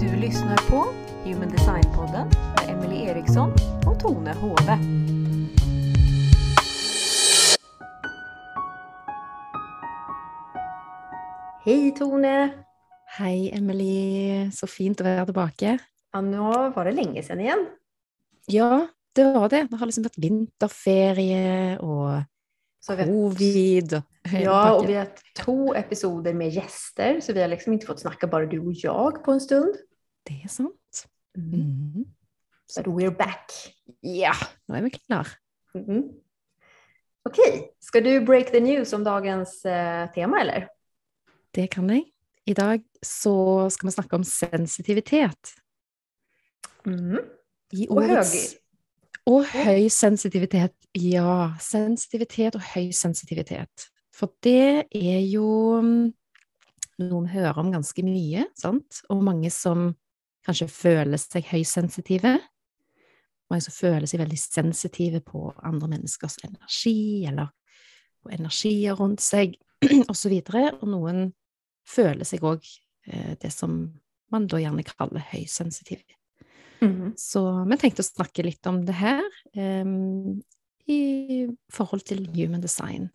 Du lyssnar på Human Design-podden med Emelie Eriksson och Tone Hove. Hej Tone! Hei, Emily. Så fint å være tilbake. Ja, nå var det länge sedan igen. Ja, det var det. Det har liksom vært vinterferie Så har, covid ja, och vi har haft två episoder med gäster så vi har liksom inte fått snacka bara du och jag på en stund. Det er sant. Mm. Mhm. But we're back. Ja, nå er vi klar. Mhm. Okej, ska du break the news om dagens eh, tema eller? Det kan jeg. I dag så skal vi snakke om sensitivitet. Mhm. I Och hög. Och hög sensitivitet. Ja, sensitivitet och hög sensitivitet. För det är ju någon mm, noe hører om ganska mycket, sant? Och många som kanske føler sig høysensitive. Mange som føler sig väldigt sensitiva på andra människors energi, eller på energier rundt seg, osv. Og noen føler seg òg också eh, det som man då gjerne kaller høysensitiv. Mhm. Så vi tenkte å snakke litt om det her em, i forhold til human design.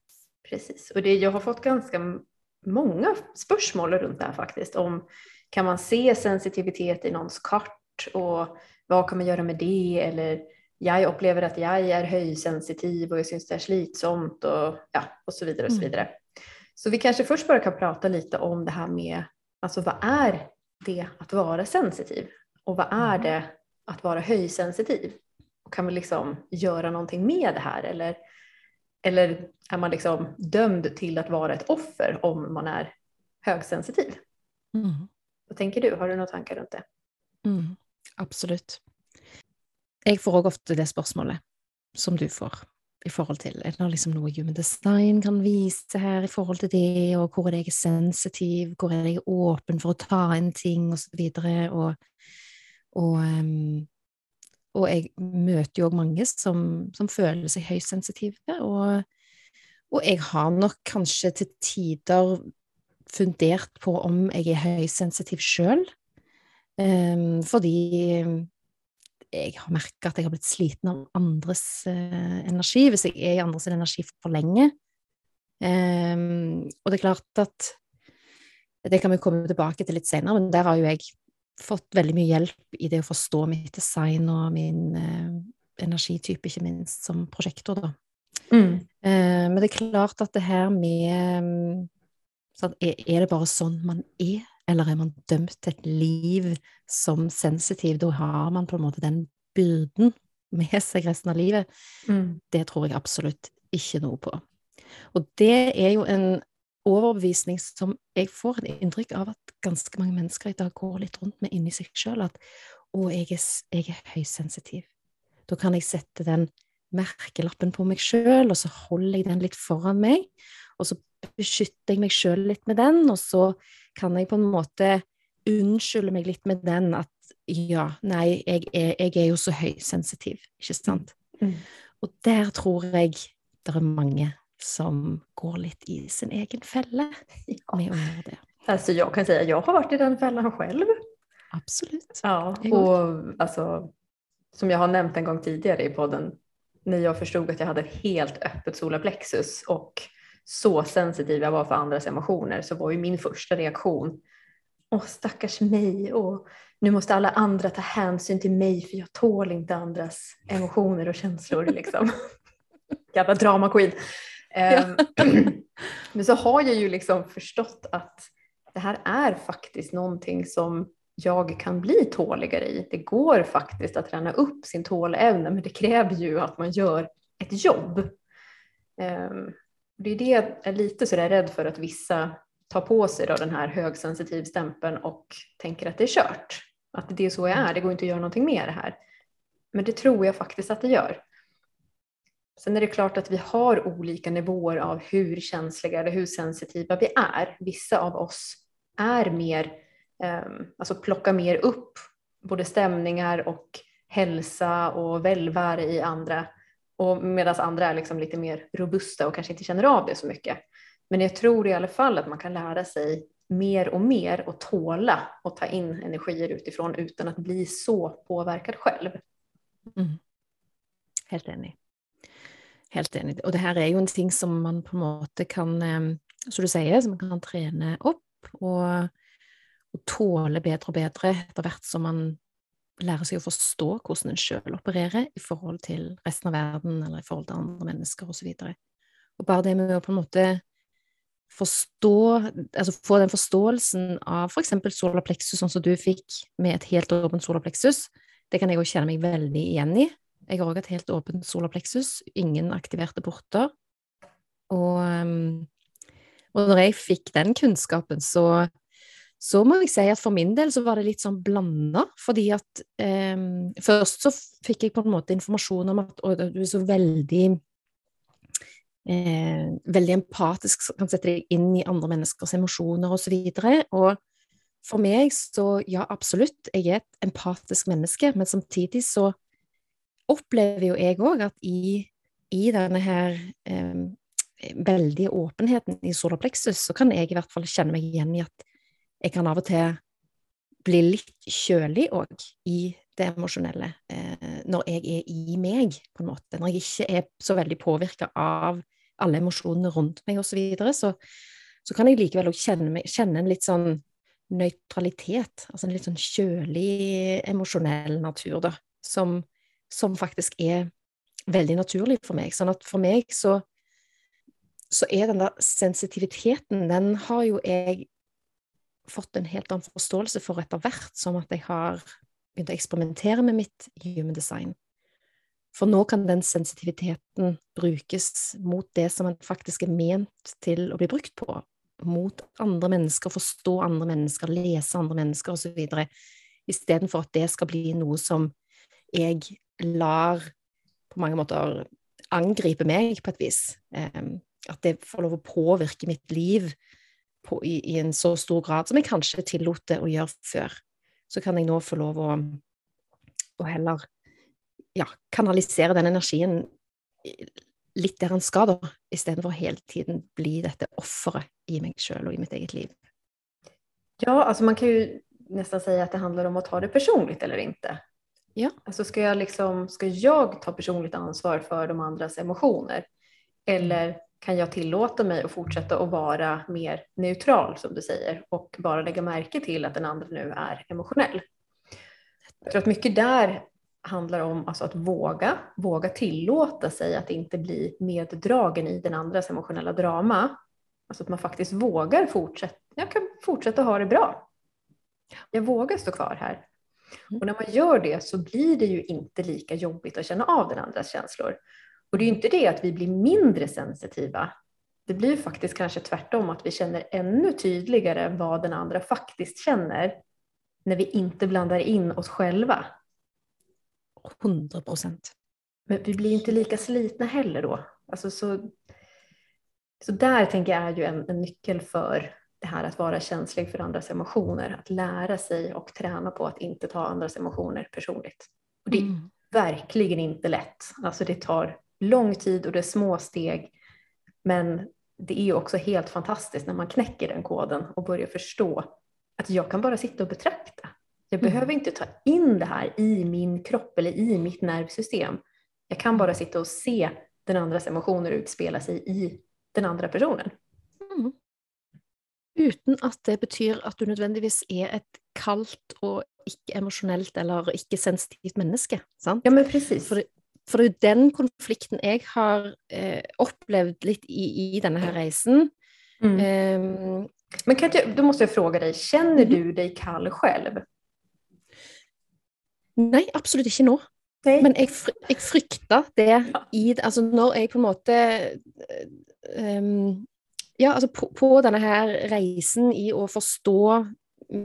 Precis, och det, jag har fått ganska många spörsmål runt det här faktiskt. Om kan man se sensitivitet i någons kart och vad kan man göra med det? Eller jag upplever att jag är höjsensitiv och jag syns det är slitsamt och, ja, och så vidare. och så Mm. vidare. Så vi kanske först bara kan prata lite om det här med alltså vad är det att vara sensitiv? Och vad är Mm. det att vara höjsensitiv? Och kan vi liksom göra någonting med det här? Eller eller är man liksom dömd till att vara ett offer om man är högsensitiv? Mm. Vad tänker du? Har du några tankar runt det? Mm. Absolutt. Jeg får òg ofte det spørsmålet som du får, i forhold til er det liksom noe human design kan vise her i forhold til det, og hvor er det jeg er sensitiv, hvor er det jeg er åpen for å ta inn ting, og så videre, og, og, ehm, og jeg møter jo òg mange som, som føler seg høysensitive, og, og jeg har nok kanskje til tider fundert på om jeg er høysensitiv sjøl. Um, ehm, fordi jeg har merka at jeg har blitt sliten av andres uh, energi, hvis jeg er i andres energi for lenge. Um, og det er klart at Det kan vi komme tilbake til litt senere, men der har jo jeg fått veldig mye hjelp i det å forstå mitt design og min eh, energitype, ikke minst som prosjektor, da. Mm. Eh, men det er klart at det her med mm, sånn, er, er det bare sånn man er, eller er man dømt til et liv som sensitiv? Da har man på en måte den byrden med seg resten av livet. Mm. Det tror jeg absolutt ikke noe på. Og det er jo en overbevisning som jeg får et inntrykk av at ganske mange mennesker i dag går litt rundt med inni seg sjøl, at å, jeg er, jeg er høysensitiv. Da kan jeg sette den merkelappen på meg sjøl, og så holder jeg den litt foran meg, og så beskytter jeg meg sjøl litt med den, og så kan jeg på en måte unnskylde meg litt med den at ja, nei, jeg er, jeg er jo så høysensitiv, ikke sant? Mm. Og der tror jeg det er mange som går litt i sin egen med å gjøre det. Alltså jag kan säga, jag har varit i den fällan själv. Absolutt. Ja, och alltså, som jag har nämnt en gång tidigare i podden, när jag förstod att jag hade ett helt öppet solarplexus och så sensitiv jag var för andras emotioner så var ju min första reaktion, åh stackars mig och nu måste alla andra ta hänsyn till mig för jag tål inte andras emotioner och känslor liksom. Jävla drama queen. Ehm, men så har jag ju liksom förstått att det här är faktiskt någonting som jag kan bli tåligare i. Det går faktiskt att träna upp sin tålämne men det kräver ju att man gör ett jobb. Ehm, det är det jag är lite så där rädd för att vissa tar på sig då den här högsensitiv stämpeln och tänker att det är kört. Att det är så jag är, det går inte att göra någonting med det här. Men det tror jag faktiskt att det gör. Sen är det klart att vi har olika nivåer av hur känsliga eller hur sensitiva vi är. Vissa av oss är mer, ehm, alltså plockar mer upp både stämningar och hälsa och välvare i andra. Och medan andra är liksom lite mer robusta och kanske inte känner av det så mycket. Men jag tror i alla fall att man kan lära sig mer och mer och tåla och ta in energier utifrån utan att bli så påverkad själv. Mm. Helt enig. Helt enig. Og det her er jo en ting som man på en måte kan, ehm, som du sier, som man kan trene opp og, og tåle bedre og bedre etter hvert som man lærer seg å forstå hvordan en sjøl opererer i forhold til resten av verden eller i forhold til andre mennesker osv. Og, vidare. og bare det med å på en måte forstå, altså få den forståelsen av f.eks. For solar plexus, sånn som du fikk med et helt åpent solar plexus, det kan jeg känna kjenne meg veldig igjen i. Jeg har òg et helt åpent solapleksus, ingen aktiverte porter. Og, ehm, og når jeg fikk den kunnskapen, så, så må jeg si at for min del så var det litt sånn blanda, fordi at eh, Først så fikk jeg på en måte informasjon om at å, du er så veldig eh, veldig empatisk, kan sette deg inn i andre menneskers emosjoner osv. Og, så og for meg så, ja, absolutt, jeg er et empatisk menneske, men samtidig så opplever jo jeg òg at i, i, denne her eh, veldige åpenheten i solarplexus så kan jeg i hvert fall kjenne meg igjen i at jeg kan av og til bli litt kjølig òg i det emosjonelle eh, når jeg er i meg, på en måte. Når jeg ikke er så veldig påvirka av alle emosjonene rundt meg, osv., så, videre, så så kan jeg likevel kjenne, kjenne, en litt sånn nøytralitet, altså en litt sånn kjølig, emosjonell natur, da, som, som, faktisk er veldig naturlig for meg. Sånn at for meg så, så er den der sensitiviteten, den har jo jeg fått en helt annen forståelse for etter hvert, som at jeg har begynt å eksperimentere med mitt human design. For nå kan den sensitiviteten brukes mot det som man faktisk er ment til å bli brukt på. Mot andre mennesker, forstå andre mennesker, lese andre mennesker osv. Istedenfor at det skal bli noe som jeg lar på mange måter angripe meg på et vis. At det får lov å påvirke mitt liv på, i, i, en så stor grad som jeg kanskje tillot det å gjøre før. Så kan jeg nå få lov å, å heller ja, kanalisere den energien litt der han skal, da, istedenfor hele tiden bli dette offeret i meg sjøl og i mitt eget liv. Ja, alltså man kan ju nästan säga att det handlar om att ta det personligt eller inte. Ja. Alltså ska jag, liksom, ska jag ta personligt ansvar för de andras emotioner? Eller kan jag tillåta mig att fortsätta att vara mer neutral som du säger och bara lägga märke till att den andra nu är emotionell? Jag tror att mycket där handlar om alltså att våga, våga tillåta sig att inte bli meddragen i den andras emotionella drama. Alltså att man faktiskt vågar fortsätta, jag kan fortsätta ha det bra. Jag vågar stå kvar här. Och när man gör det så blir det ju inte lika jobbigt att känna av den andras känslor. Och det är ju inte det att vi blir mindre sensitiva. Det blir faktiskt kanske tvärtom att vi känner ännu tydligare vad den andra faktiskt känner när vi inte blandar in oss själva 100 procent. Men vi blir inte lika slitna heller då. Alltså så, så där tänker jag är ju en, en nyckel för det här att vara känslig för andras emotioner. Att lära sig och träna på att inte ta andras emotioner personligt. Och det är mm. verkligen inte lätt. Alltså det tar lång tid och det är små steg. Men det är också helt fantastiskt när man knäcker den koden och börjar förstå att jag kan bara sitta och betrakta. Jag mm. behöver inte ta in det här i min kropp eller i mitt nervsystem. Jag kan bara sitta och se den andras emotioner utspela sig i den andra personen. Mm. Uten at det betyr at du nødvendigvis er et kaldt og ikke-emosjonelt eller ikke-sensitivt menneske. Sant? Ja, men precis. For, for det er jo den konflikten jeg har eh, opplevd litt i, i, denne her reisen. Mm. Um, men Katja, då måste jag fråga dig, känner mm. du dig kall själv? Nei, absolutt ikke nå. Nei. Men jeg, jeg frykta det i Altså, når jeg på en måte um, Ja, altså på, på, denne her reisen i å forstå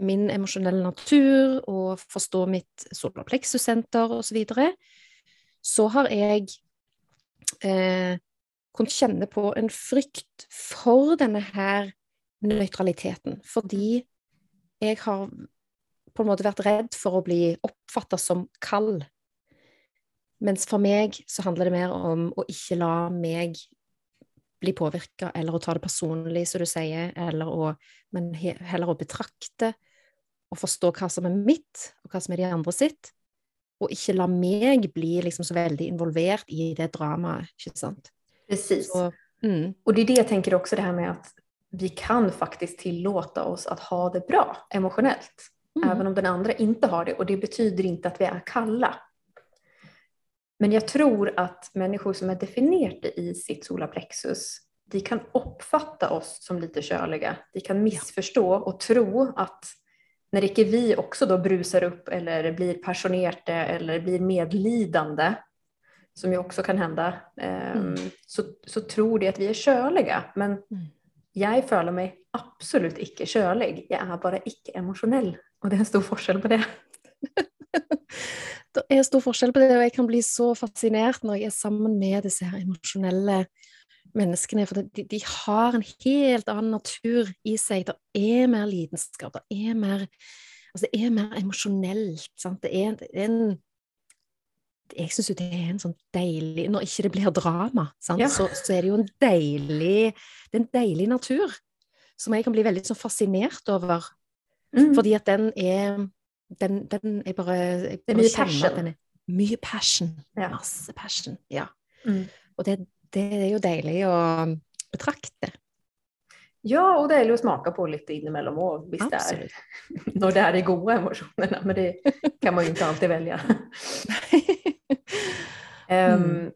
min emosjonelle natur og forstå mitt solar plexus-senter osv., så, videre, så har jeg eh, kunnet kjenne på en frykt for denne her nøytraliteten. Fordi jeg har på en måte vært redd for å bli oppfatta som kald. Mens for meg så handler det mer om å ikke la meg bli påvirka, eller å ta det personlig, som du sier, eller å, men heller å betrakte og forstå hva som er mitt, og hva som er de andre sitt, og ikke la meg bli liksom så veldig involvert i det dramaet? Precis. Så, mm. Och det är det jag tänker också, det här med att vi kan faktiskt tillåta oss att ha det bra emotionellt, mm. även om den andra inte har det. Och det betyder inte att vi är kalla. Men jag tror att människor som är definierade i sitt solarplexus, de kan uppfatta oss som lite körliga. De kan missförstå och tro att när inte vi också då brusar upp eller blir passionerade eller blir medlidande, som ju också kan hända, ehm, mm. så, så tror de att vi är körliga. Men mm. jag føler mig absolut icke körlig. Jag är bara icke emotionell och det är en stor skillnad på det. det er stor forskjell på det, og jeg kan bli så fascinert når jeg er sammen med disse her emosjonelle menneskene. For de, de, har en helt annen natur i seg. Det er mer lidenskap. Det er mer, altså det er mer emosjonelt. Sant? Det er, det er en jeg syns jo det er en sånn deilig Når ikke det blir drama, ja. så, så, er det jo en deilig Det er en deilig natur som jeg kan bli veldig sånn fascinert over. Mm. Fordi at den er den, den er bare jeg Det er mye passion. Er mye passion. Ja. Masse passion. Ja. Mm. Og det, det, er jo deilig å betrakte. Ja, og deilig å smake på litt innimellom òg, hvis det er når det er de gode emosjonene. Men det kan man jo ikke alltid velge. um,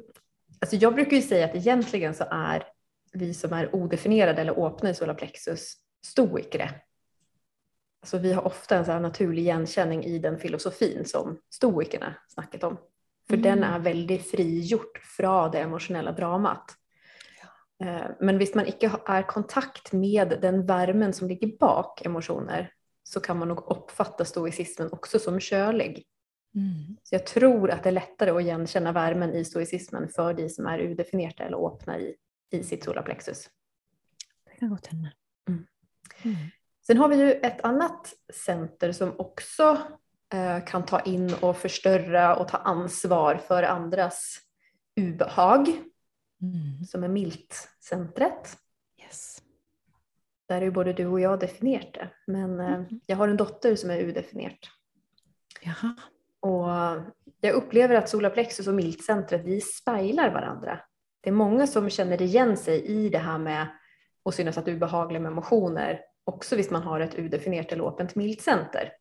alltså jag brukar ju säga att egentligen så är vi som är odefinierade eller öppna i solarplexus stoikere. Alltså vi har ofta en så naturlig igenkänning i den filosofin som stoikerna snackat om. För mm. den är väldigt frigjort från det emotionella dramat. Ja. Eh, men visst man inte är i kontakt med den värmen som ligger bak emotioner så kan man nog uppfatta stoicismen också som kölig. Mm. Så jag tror att det är lättare att igenkänna värmen i stoicismen för de som är udefinierade eller öppna i, i sitt solarplexus. Det kan gott hända. Mm. Mm. Sen har vi ju ett annat center som också eh, kan ta in och förstöra och ta ansvar för andras ubehag, mm. som är miltcentret. Yes. Där är ju både du och jag definierat det, men eh, mm. jag har en dotter som är udefinierat. Jaha. Och jag upplever att solarplexus och miltcentret, vi speglar varandra. Det är många som känner igen sig i det här med att synas att ubehagliga med emotioner också visst man har ett udefinierat eller öppet miltcenter.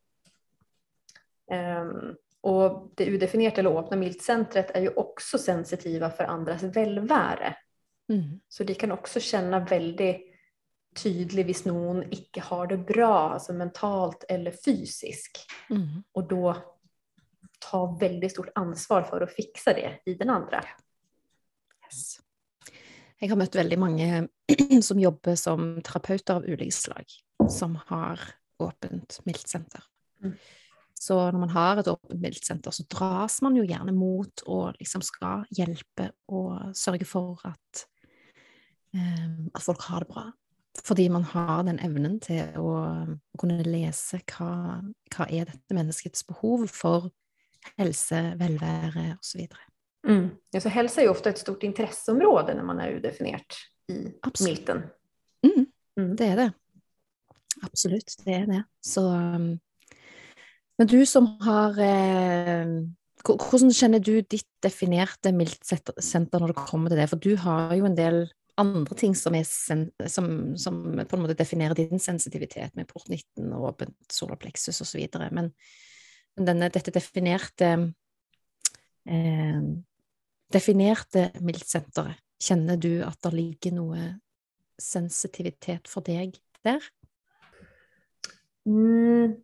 Um, och det udefinierade eller öppna miltcentret är ju också sensitiva för andras välväre. Mm. Så de kan också känna väldigt tydligt hvis någon icke har det bra, alltså mentalt eller fysiskt. Mm. Och då ta väldigt stort ansvar för att fixa det i den andra. Yes. Jeg har møtt veldig mange som jobber som terapeuter av ulike slag, som har åpent miltsenter. Mm. Så når man har et åpent miltsenter, så dras man jo gjerne mot og liksom skal hjelpe og sørge for at, um, at folk har det bra. Fordi man har den evnen til å, å kunne lese hva, hva er dette menneskets behov for helse, velvære osv. Mm. Ja, så hälsa är ju ofta ett stort intresseområde när man är udefinierat i Absolut. milten. Mm. Mm. Det är det. Absolut, det är det. Så, um, men du som har eh, Hvordan kjenner du ditt definerte miltsenter når det kommer til det? For du har jo en del andre ting som, er som, som på en måte definerer din sensitivitet, med port 19 og åpent solarplexus osv. Men, men denne, dette definerte eh, definerte mildsenteret? kjenner du at det ligger noe sensitivitet for deg där? Mm.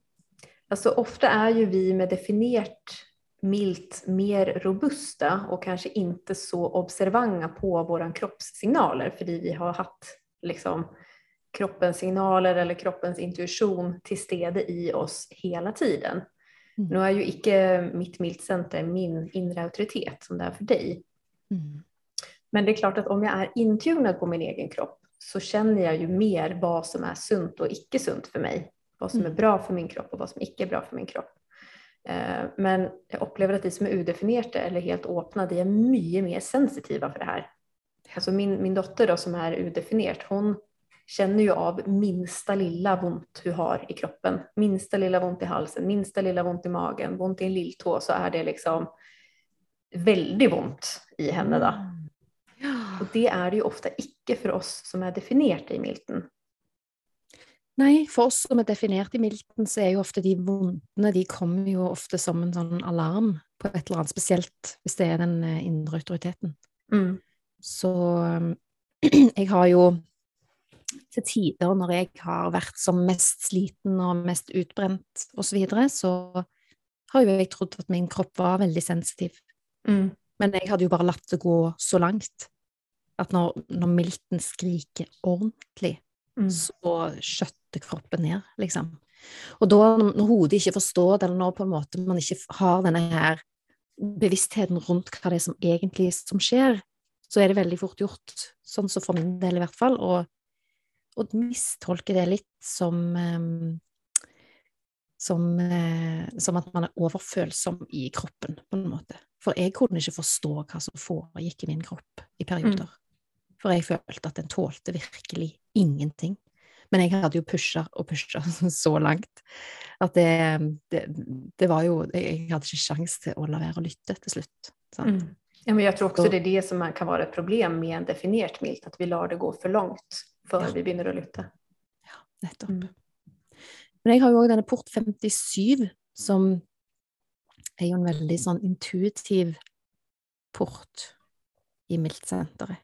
Alltså ofta är ju vi med definierat milt mer robusta och kanske inte så observanga på våra kroppssignaler för vi har haft liksom, kroppens signaler eller kroppens intuition till stede i oss hela tiden. Mm. Nu är ju icke mitt miltcenter min inre auktoritet som det är för dig. Mm. Men det är klart att om jag är intunad på min egen kropp så känner jag ju mer vad som är sunt och icke sunt för mig. Vad som mm. är bra för min kropp och vad som icke är bra för min kropp. Eh, men jag upplever att de som är udefinerte eller helt öppna, de är mycket mer sensitiva för det här. Alltså min, min dotter då som är udefinert, hon känner ju av minsta lilla ont du har i kroppen. Minsta lilla ont i halsen, minsta lilla ont i magen, ont i en lilltå så är det liksom väldigt ont i henne då. Ja. Och det är det ju ofta icke för oss som är definierat i milten. Nei, for oss som er definert i milten, så er jo ofte de vondtene De kommer jo ofte som en sånn alarm på et eller annet, spesielt hvis det er den eh, indre autoriteten. Mm. Så jeg har jo til tider når jeg har vært som mest sliten og mest utbrent og så videre, så har jo jeg trodd at min kropp var veldig sensitiv. Mm. Men jeg hadde jo bare latt det gå så langt at når, når milten skriker ordentlig, Mm. så skjøtter kroppen ned, liksom. Og da, når hodet ikke forstår det, eller når på en måte man ikke har denne her bevisstheten rundt hva det er som egentlig som skjer, så er det veldig fort gjort, sånn som for min del i hvert fall, å, å mistolke det litt som em, som, eh, som at man er overfølsom i kroppen, på en måte. For jeg kunne ikke forstå hva som foregikk i min kropp i perioder. For jeg følte at den tålte virkelig ingenting. Men jeg hadde jo pusha og pusha så langt at det, det, det var jo Jeg hadde ikke sjans til å la være å lytte til slutt. Mm. Ja, men jag tror också Så- det är det som är- kan vara ett problem med en definierat milt, att vi lar det gå för långt Ja. vi börjar att lytta. Nettopp. Mm. Men jeg har jo òg denne port 57, som er jo en veldig sånn intuitiv port i Miltsenteret.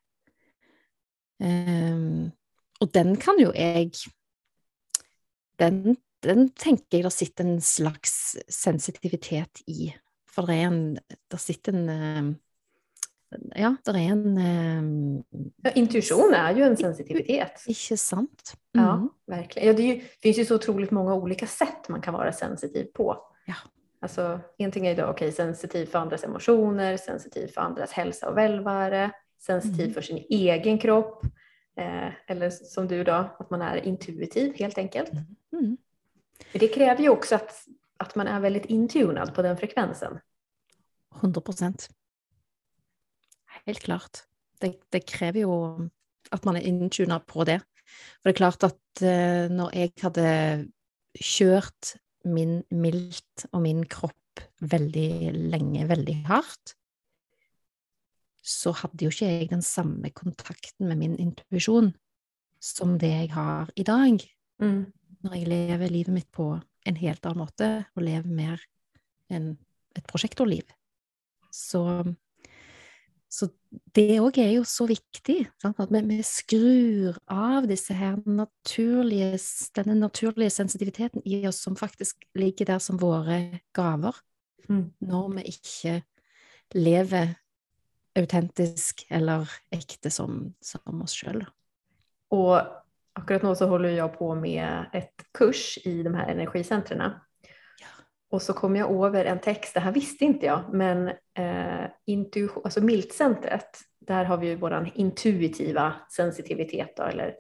Ehm, og den kan jo jeg den, den tenker jeg det sitter en slags sensitivitet i. For det er en Det sitter en ehm, Ja, det er en ehm, Ja, intuition är ju en sensitivitet. Ikke sant? Ja, Mhm. verkligen. Ja, det, ju, det finns ju så otroligt många olika sätt man kan vara sensitiv på. Ja. Alltså, en ting är då, okej, sensitiv för andras emotioner, sensitiv för andras hälsa och välvare, sensitiv Mm. för sin egen kropp. Eh, eller som du då, att man är intuitiv helt enkelt. Mm. Men det kräver ju också att, att man är väldigt intunad på den frekvensen. 100 Helt klart. Det, det krever jo at man er inntuna på det. For det er klart at eh, når jeg hadde kjørt min mildt og min kropp veldig lenge, veldig hardt, så hadde jo ikke jeg den samme kontakten med min intuisjon som det jeg har i dag, når jeg lever livet mitt på en helt annen måte, og lever mer enn et prosjektorliv. Så, så det òg er jo så viktig, sant? at vi, vi skrur av disse her naturlige, denne naturlige sensitiviteten i oss som faktisk ligger der som våre gaver, Mm. når vi ikke lever autentisk eller ekte som, som oss sjøl. Och akkurat nu så håller jag på med ett kurs i de här energicentren. Och så kom jag över en text, det här visste inte jag, men eh, intuition, alltså miltcentret, där har vi ju vår intuitiva sensitivitet då, eller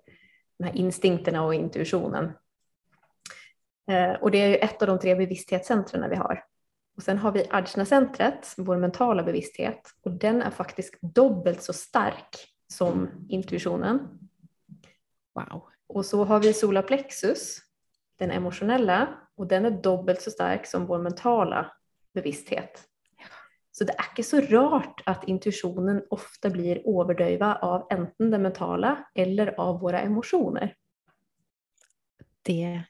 de här instinkterna och intuitionen. Eh, och det är ju ett av de tre bevissthetscentren vi har. Och sen har vi Ajna-centret, vår mentala bevissthet, och den är faktiskt dubbelt så stark som intuitionen. Wow. Och så har vi solarplexus, den emotionella, och den är dubbelt så stark som vår mentala bevissthet. Så det är inte så rart att intuitionen ofta blir överdövad av enten det mentala eller av våra emotioner. Det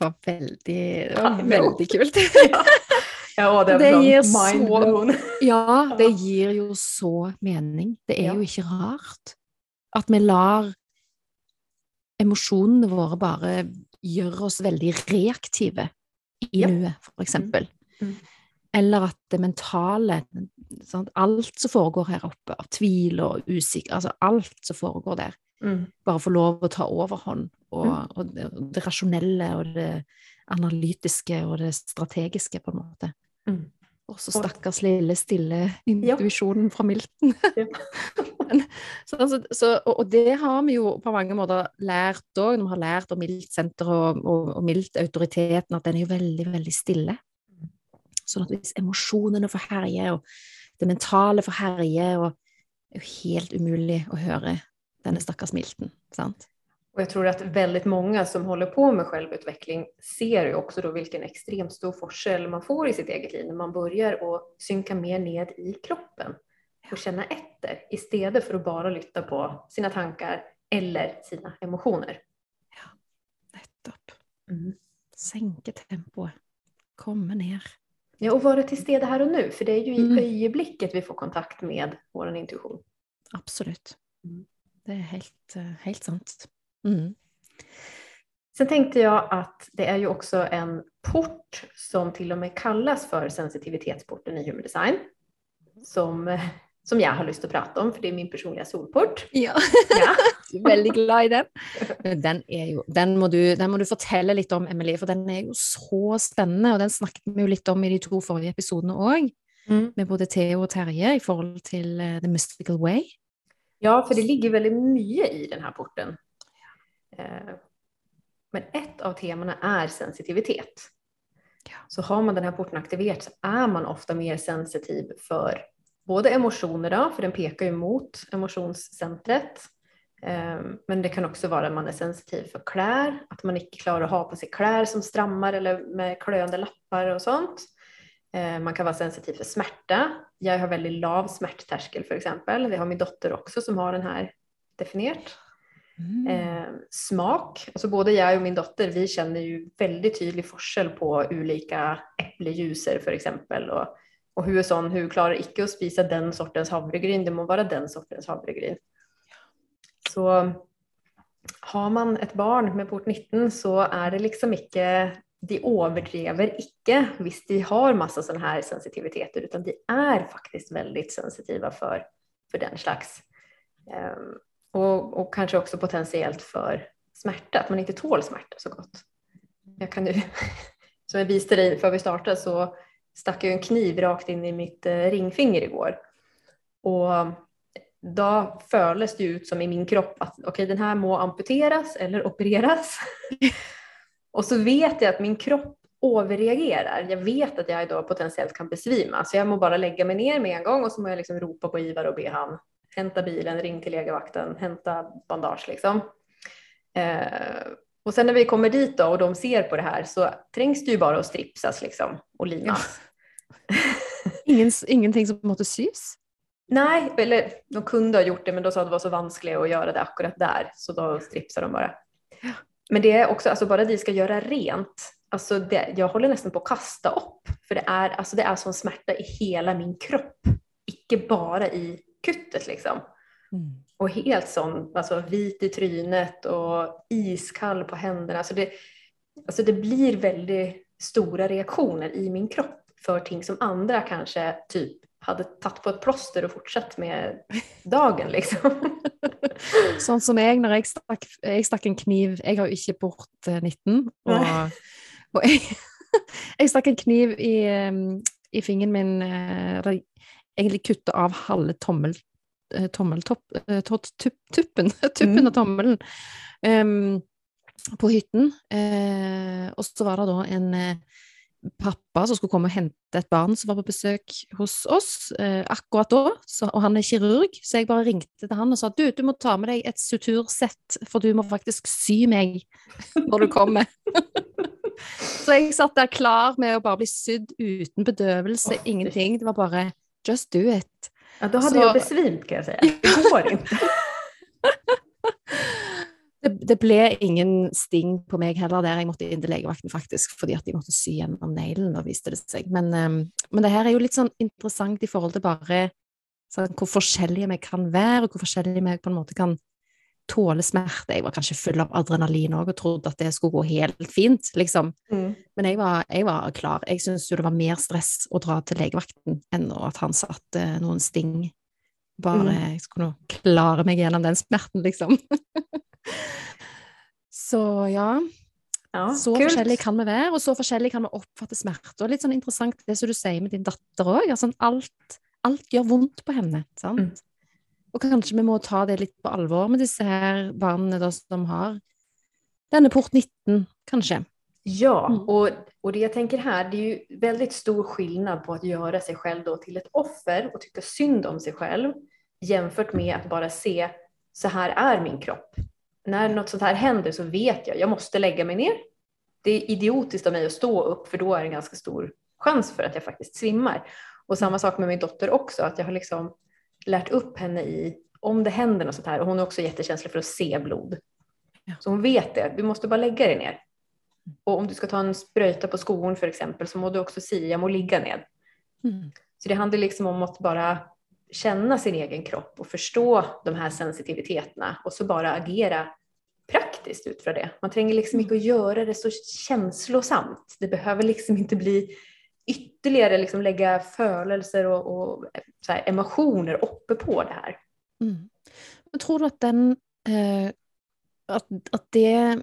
var veldig, det Ja, var men- veldig kult. Ja, det, Det ger så-. Ja, det gir jo så mening. Det er Ja. jo ikke rart at vi lar emosjonene våre bare gjøre oss veldig reaktive i nuet, for eksempel. Mm. Eller at det mentale sant? Alt som foregår her oppe, av tvil og usikker Altså alt som foregår der, Mm. bare får lov å ta overhånd. Og, Mm. og det, det rasjonelle og det analytiske og det strategiske, på en måte. Mm. Og så stakkars lille, stille intuisjonen fra Milton. sammen. Så, så, så, og, og det har vi jo på mange måter lært òg, når vi har lært om miltsenteret og, og, og miltautoriteten, at den er jo veldig, veldig stille. Sånn at hvis emosjonene får herje, og det mentale får herje, og det er jo helt umulig å høre denne stackars Milton, sant? Och jag tror att väldigt många som håller på med självutveckling ser ju också då vilken extremt stor forskel man får i sitt eget liv när man börjar att synka mer ned i kroppen och känna efter istället för att bara lyssna på sina tankar eller sina emotioner. Ja, nettopp. Mm. Sänke tempoet, komma ner. Ja, och vara till stede här och nu, för det är ju i mm. ögonblicket vi får kontakt med vår intuition. Absolut. Mm. Det är helt, eh, helt sant. Mm. Sen tänkte jag att det är ju också en port som till och med kallas för sensitivitetsporten i Human Design. Som, som jag har lust att prata om, för det är min personliga solport. Ja, ja. väldigt glad i den. Den, är ju, den, må du, den må du fortelle litt om, Emily, för den är ju så spännande och den snakket vi ju lite om i de två förra episodene òg. Mm. Med både Theo och Terje i förhållande till uh, The Mystical Way. Ja, för det ligger väldigt mycket i den här porten. Eh, men ett av temana är sensitivitet. Ja. Så har man den här porten aktiverad så är man ofta mer sensitiv för både emotioner, då, för den pekar ju mot emotionscentret. Eh, men det kan också vara att man är sensitiv för kläder, att man inte klarar att ha på sig kläder som strammar eller med klöende lappar och sånt. Eh, man kan vara sensitiv för smärta. Jag har väldigt lav smärtterskel för exempel. Det har min dotter också som har den här definierat. Mm. Eh, smak, alltså både jag och min dotter vi känner ju väldigt tydlig forskel på olika äpplejuicer för exempel och, och hur sån, hur klarar icke att spisa den sortens havregryn, det må vara den sortens havregryn. Så har man ett barn med port 19 så är det liksom icke, de överdriver icke visst de har massa sådana här sensitiviteter utan de är faktiskt väldigt sensitiva för, för den slags um, och, och kanske också potentiellt för smärta, att man inte tål smärta så gott. Jag kan nu, som jag visade dig för vi startade så stack jag en kniv rakt in i mitt eh, ringfinger igår. Och då földes det ut som i min kropp att okej, okay, den här må amputeras eller opereras. och så vet jag att min kropp överreagerar. Jag vet att jag idag potentiellt kan besvima, så jag må bara lägga mig ner med en gång och så må jag liksom ropa på Ivar och be han hämta bilen, ring till legevakten, hämta bandage liksom. Eh, och sen när vi kommer dit då och de ser på det här så trängs det ju bara att stripsas liksom och limas. Ingen, ingenting som måste sys? Nej, eller de kunde ha gjort det men då sa att det var så vanskligt att göra det akkurat där så då stripsar de bara. Men det är också, alltså bara de ska göra rent, alltså det, jag håller nästan på att kasta upp för det är, alltså det är sån smärta i hela min kropp, icke bara i kuttet liksom. Mm. Och helt sån, alltså vit i trynet och iskall på händerna. Alltså det, alltså det blir väldigt stora reaktioner i min kropp för ting som andra kanske typ hade tagit på ett plåster och fortsatt med dagen liksom. Sånt som jag när jag stack, jag stack en kniv, jag har ju inte bort 19 och, och jag, jag stack en kniv i, i fingern min, eh, egentlig kutte av halve tommel, tommeltopp, eh, tuppen, tuppen mm. av tommelen um, på hytten. Uh, og så var det da en uh, pappa som skulle komme og hente et barn som var på besøk hos oss uh, akkurat da, så, og han er kirurg, så jeg bare ringte til han og sa du, du må ta med deg et sutursett, for du må faktisk sy meg når du kommer. så jeg satt der klar med å bare bli sydd uten bedøvelse, oh, ingenting. Det var bare Just do it. Ja, då hade så... jag besvimt kan jag säga. Det går inte. det, det, ble ingen sting på meg heller der. Jeg måtte inn til legevakten faktisk, fordi at de måtte sy gjennom neglen, da viste det seg. Men, um, men, det her er jo litt sånn interessant i forhold til bare sånn, hvor forskjellige vi kan være, og hvor forskjellige vi på en måte kan tåle smerte. Jeg var kanskje full av adrenalin òg og trodde at det skulle gå helt fint, liksom. Mm. Men jeg var, jeg var, klar. Jeg syntes jo det var mer stress å dra til legevakten enn at han satte noen sting. Bare mm. jeg skulle klare meg gjennom den smerten, liksom. så ja. ja så kult. forskjellig kan vi være, og så forskjellig kan vi oppfatte smerte. Og litt sånn interessant det som du sier med din datter òg. Altså, alt, alt, gjør vondt på henne. sant? Mm. Og kanskje vi må ta det litt på alvor med disse her barna da, som har denne port 19, kanskje. Ja, Mm. och, och det jag tänker här, det är ju väldigt stor skillnad på att göra sig själv då till ett offer och tycka synd om sig själv jämfört med att bara se så här är min kropp. När något sånt här händer så vet jag, jag måste lägga mig ner. Det är idiotiskt av mig att stå upp för då är det en ganska stor chans för att jag faktiskt svimmar. Och samma sak med min dotter också, att jag har liksom lärt upp henne i om det händer något sånt här och hon är också jättekänslig för att se blod. Så hon vet det, du måste bara lägga dig ner. Och om du ska ta en spröjta på skon för exempel så må du också säga jag må ligga ner. Mm. Så det handlar liksom om att bara känna sin egen kropp och förstå de här sensitiviteterna och så bara agera praktiskt utifrån det. Man tränger liksom inte att göra det så känslosamt. Det behöver liksom inte bli ytterligare liksom lägga förelser och, och så här emotioner uppe på det här. Mm. Men tror du att, den eh, att, att det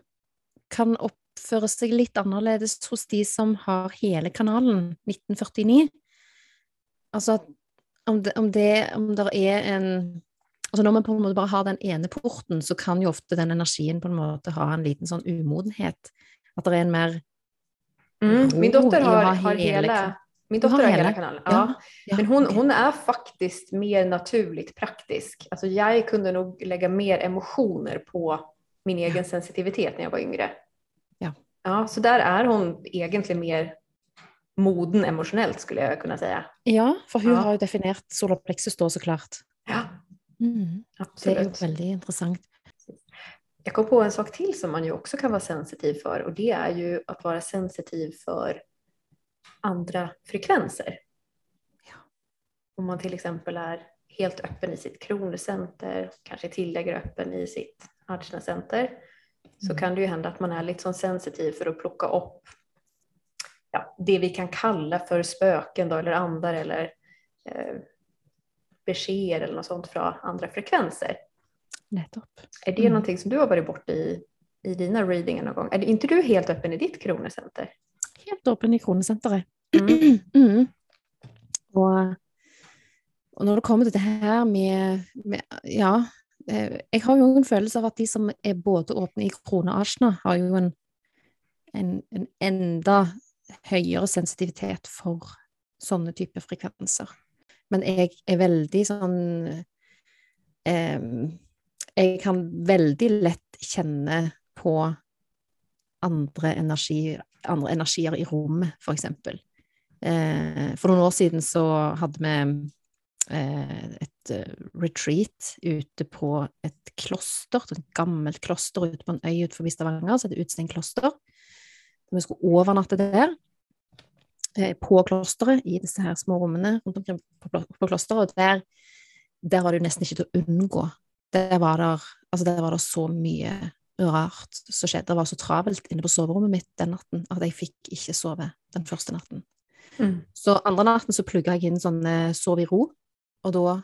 kan oppføre seg litt annerledes hos de som har hela kanalen 1949? Altså at om det, om det om det er en Altså når man på en måte bare har den ene porten, så kan jo ofte den energien på en måte ha en liten sånn umodenhet. At det er en mer Mm. Min dotter har, ha har hele hela, kan- min har dotter har hela hela? kanalen. Ja. Ja. ja, Men hon, hon är faktiskt mer naturligt praktisk. Alltså jag kunde nog lägga mer emotioner på min egen sensitivitet när jag var yngre. Ja. Ja, så där är hon egentligen mer moden emotionellt skulle jag kunna säga. Ja, for hun Ja. har jo definert solar plexus da, så klart. Ja, Mm. Det er jo absolut. Jag kom på en sak till som man ju också kan vara sensitiv för och det är ju att vara sensitiv för andra frekvenser. Ja. Om man till exempel är helt öppen i sitt kronocenter, kanske tillägger öppen i sitt Ajna-center, så Mm. kan det ju hända att man är lite sån sensitiv för att plocka upp ja, det vi kan kalla för spöken då, eller andar eller eh, besked eller något sånt från andra frekvenser. Nettopp. Är det Mm. någonting som du har varit borta i, i dina readingar någon gång? Är det, inte du helt öppen i ditt kronocenter? Helt åpen i kronesenteret. Mm. Mm. Og, og når det kommer til det her med, med Ja, eh, jeg har jo en følelse av at de som er både åpne i asjna, har jo en, en, en enda høyere sensitivitet for sånne typer frekvenser. Men jeg er veldig sånn eh, Jeg kan veldig lett kjenne på andre, energi, andre energier i rommet, for eksempel. Eh, for noen år siden så hadde vi eh, et eh, retreat ute på et kloster, et gammelt kloster ute på en øy utenfor Stavanger, som heter Utstein kloster. Vi skulle overnatte der, eh, på klosteret, i disse her små rommene rundt omkring på, på klosteret, og der, der var det jo nesten ikke til å unngå. Der var, der, altså der var det så mye rart som skjedde. Det var så travelt inne på soverommet mitt den natten at jeg fikk ikke sove den første natten. Mm. Så andre natten så plugga jeg inn sånne sov i ro, og da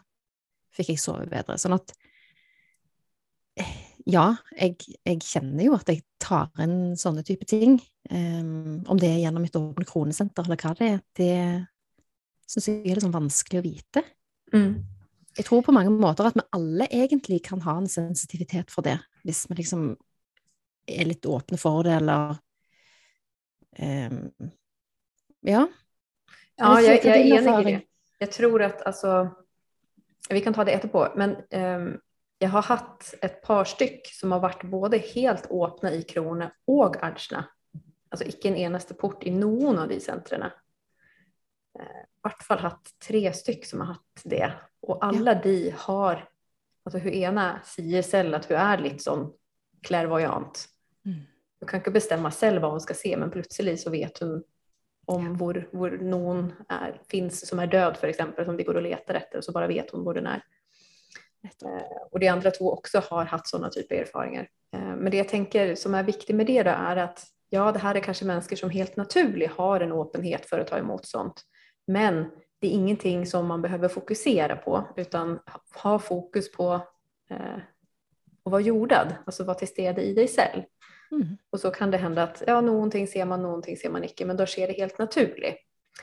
fikk jeg sove bedre. Sånn at eh, ja, jeg, jeg kjenner jo at jeg tar inn sånne type ting. Em, om det er gjennom mitt åpne kronesenter eller hva det er, det syns jeg er litt sånn vanskelig å vite. Mm. Jeg tror på mange måter at vi alle egentlig kan ha en sensitivitet for det, hvis vi liksom er litt åpne for det, eller em, Ja. Ja, jag är din enig i det. Jag tror att alltså, vi kan ta det etterpå, men ehm, jag har haft ett par styck som har varit både helt öppna i krona och Ajna. Alltså icke en enaste port i någon av de centren. Eh, I vart fall haft tre styck som har haft det. Och alla de har, alltså hur ena säger själv att hur är lite sån klärvoajant. Mm. Du kan inte bestämma själv vad hon ska se, men plötsligt så vet hon om hvor, hvor någon är, finns som är död för exempel, som vi går och letar efter, och så bara vet hon var den är. Eh, och de andra två också har haft sådana typer av erfarenheter. Eh, men det jag tänker som är viktigt med det då är att ja, det här är kanske människor som helt naturligt har en öppenhet för att ta emot sånt. Men det är ingenting som man behöver fokusera på, utan ha fokus på eh, att vara jordad, alltså vara till stede i dig själv. Mm. Och så kan det hända att ja, någonting ser man, någonting ser man icke, men då sker det helt naturligt.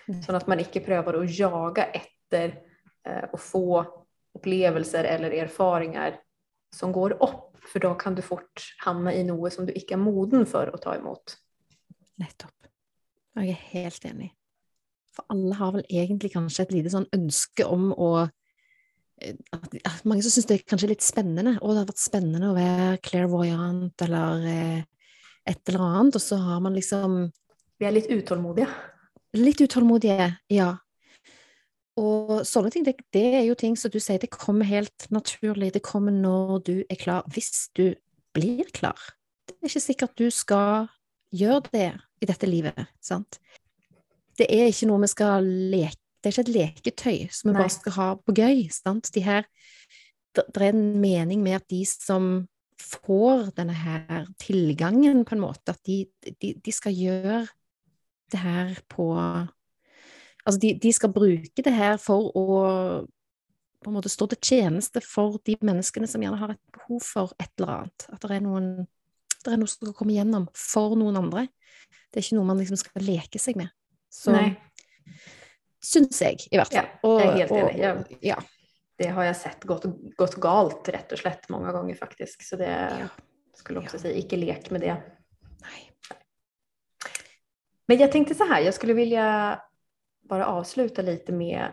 Mm. Så att man icke prövar att jaga efter eh, och få upplevelser eller erfarenheter som går upp, för då kan du fort hamna i något som du icke är moden för att ta emot. Nettopp. Jeg er helt enig. For alle har vel egentlig kanskje et lite sånn ønske om å eh, at, at Mange som syns det er kanskje litt spennende. Å, det har vært spennende å være clairvoyant eller eh, et eller annet. Og så har man liksom Vi er litt utålmodige. Litt utålmodige, ja. Og sånne ting, det, det, er jo ting som du sier, det kommer helt naturlig. Det kommer når du er klar, hvis du blir klar. Det er ikke sikkert du skal gjøre det i dette livet, sant? Det er ikke noe vi skal leke, det er ikke et leketøy som vi Nei. bare skal ha på gøy, sant? De her, det, er en mening med at de som får denne her tilgangen, på en måte, at de, de, de skal gjøre det her på Altså, de, de, skal bruke det her for å på en måte stå til tjeneste for de menneskene som gjerne har et behov for et eller annet. At det er noen det er noe som skal komme igjennom for noen andre. Det er ikke noe man liksom skal leke seg med. Så Nei. syns jeg, i hvert fall. Ja, jeg er helt enig. Ja. Det har jeg sett gått, gått, galt, rett og slett, mange ganger, faktisk. Så det ja. skulle også si, ikke lek med det. Nei. Men jag tänkte så här, jag skulle vilja bara avsluta lite med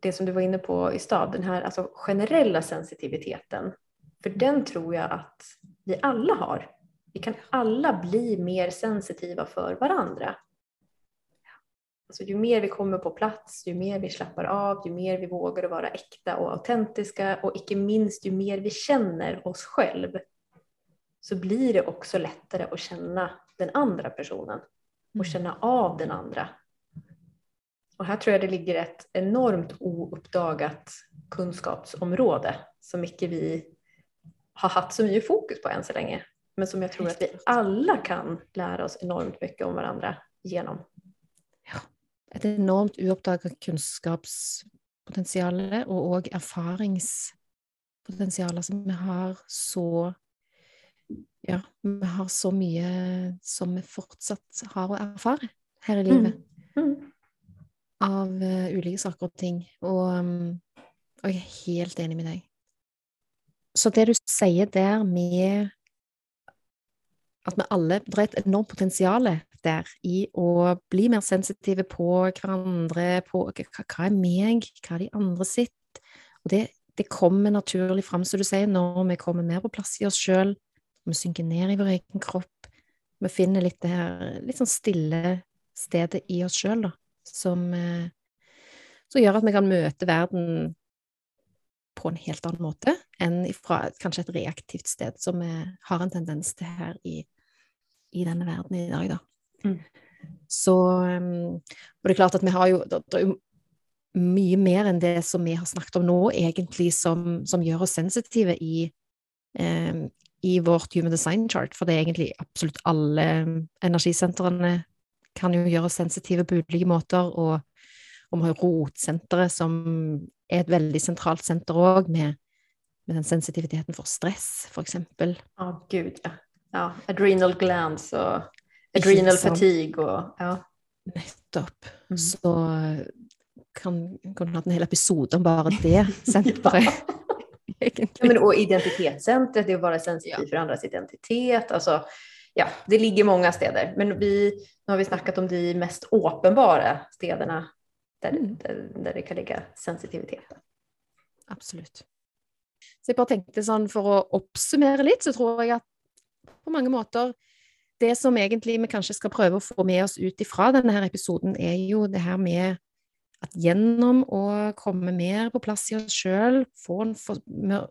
det som du var inne på i stad, den här alltså generella sensitiviteten. För den tror jag att vi alla har. Vi kan alla bli mer sensitiva för varandra. Alltså, ju mer vi kommer på plats, ju mer vi slappar av, ju mer vi vågar vara äkta och autentiska och icke minst ju mer vi känner oss själv så blir det också lättare att känna den andra personen och mm. känna av den andra. Och här tror jag det ligger ett enormt ouppdagat kunskapsområde som mycket vi har haft så mycket fokus på än så länge men som jag tror att vi alla kan lära oss enormt mycket om varandra genom. Et enormt uoppdaget kunnskapspotensial og òg erfaringspotensial. Altså, vi har så Ja, vi har så mye som vi fortsatt har å erfare her i livet. Mm. Mm. Av uh, ulike saker og ting. Og, um, og jeg er helt enig med deg. Så det du sier der med at vi alle Det er et enormt potensial der i å bli mer sensitive på hverandre, på hva er meg, hva er de andre sitt. Og det, det kommer naturlig fram, som du sier, når vi kommer mer på plass i oss sjøl, vi synker ned i vår egen kropp, vi finner litt det her litt sånn stille stedet i oss sjøl, da, som, eh, som gjør at vi kan møte verden på en helt annen måte enn fra kanskje et reaktivt sted, som vi har en tendens til her i i denne verden i dag, da. Mm. Så um, Og det er klart at vi har jo det, er jo mye mer enn det som vi har snakket om nå, egentlig, som, som gjør oss sensitive i, um, i vårt Human Design Chart, for det er egentlig absolutt alle energisentrene kan jo gjøre oss sensitive på ulike måter, og, og vi har rotsenteret, som er et veldig sentralt senter òg, med, med, den sensitiviteten for stress, eksempel. Å, oh, gud, ja ja, adrenal glands og adrenal fatigue og ja. Nettopp. Mm. Så kan kunne hatt en hel episode om bare det senteret. ja, men, och identitetscentret, det är att vara sensitiv ja. för andras identitet. Alltså, ja, det ligger många städer, men vi, nu har vi snackat om de mest uppenbara städerna där, mm. där, där det kan ligga sensitivitet. Absolutt. Så jeg bare tenkte sånn, For å oppsummere litt, så tror jeg at på mange måter det som egentlig vi kanskje skal prøve å få med oss ut ifra denne her episoden, er jo det her med at gjennom å komme mer på plass i oss sjøl, få en for,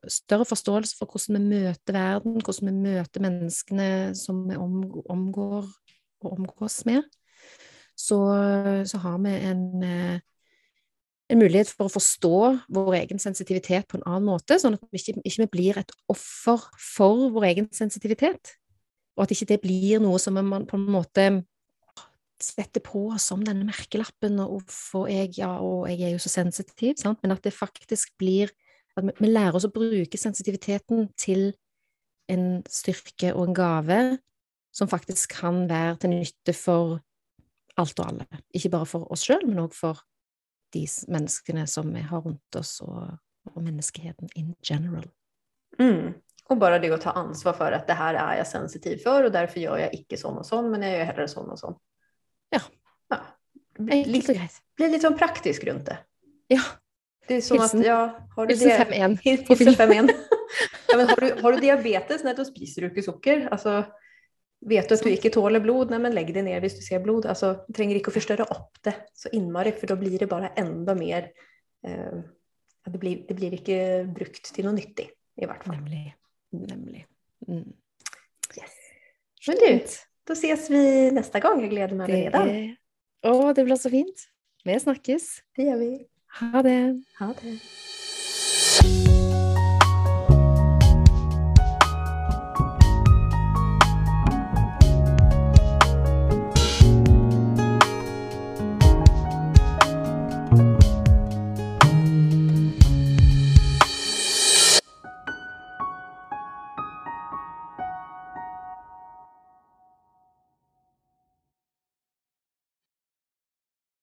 større forståelse for hvordan vi møter verden, hvordan vi møter menneskene som vi omgår og omgås med, så, så har vi en, eh, en mulighet for å forstå vår egen sensitivitet på en annen måte, sånn at vi ikke, ikke blir et offer for vår egen sensitivitet. Og at ikke det blir noe som man på en måte setter på som denne merkelappen, og for jeg, ja, og jeg er jo så sensitiv, sant? men at det faktisk blir At vi lærer oss å bruke sensitiviteten til en styrke og en gave som faktisk kan være til nytte for alt og alle. Ikke bare for oss sjøl, men òg for de menneskene som vi har rundt oss, og, og menneskeheten in general. Mm. Och bara det att ta ansvar för att det här är jag sensitiv för och därför gör jag icke sån och sån, men jag gör hellre sån och sån. Ja. ja. Enkelt Lite, blir lite praktisk runt det. Ja. Det är som Hilsen- att, ja, har du Hilsen det? 5-1 Hilsen på film. 5-1. ja, men har, du, har du diabetes, nej, då spiser du inte socker. Alltså, vet du att du inte tåler blod, nej, men lägg dig ner hvis du ser blod. Alltså, du tränger inte att förstöra upp det så inmari, för då blir det bara ända mer, eh, det, blir, det blir inte brukt till något nyttigt i vart fall. Nemlig. Nemlig. Mm. Yes. Men du, då ses vi nästa gång. Jag gläder mig Det, redan. er- Å, det blir så fint. Vi snakkes. Det gör vi. Ha det. Ha det.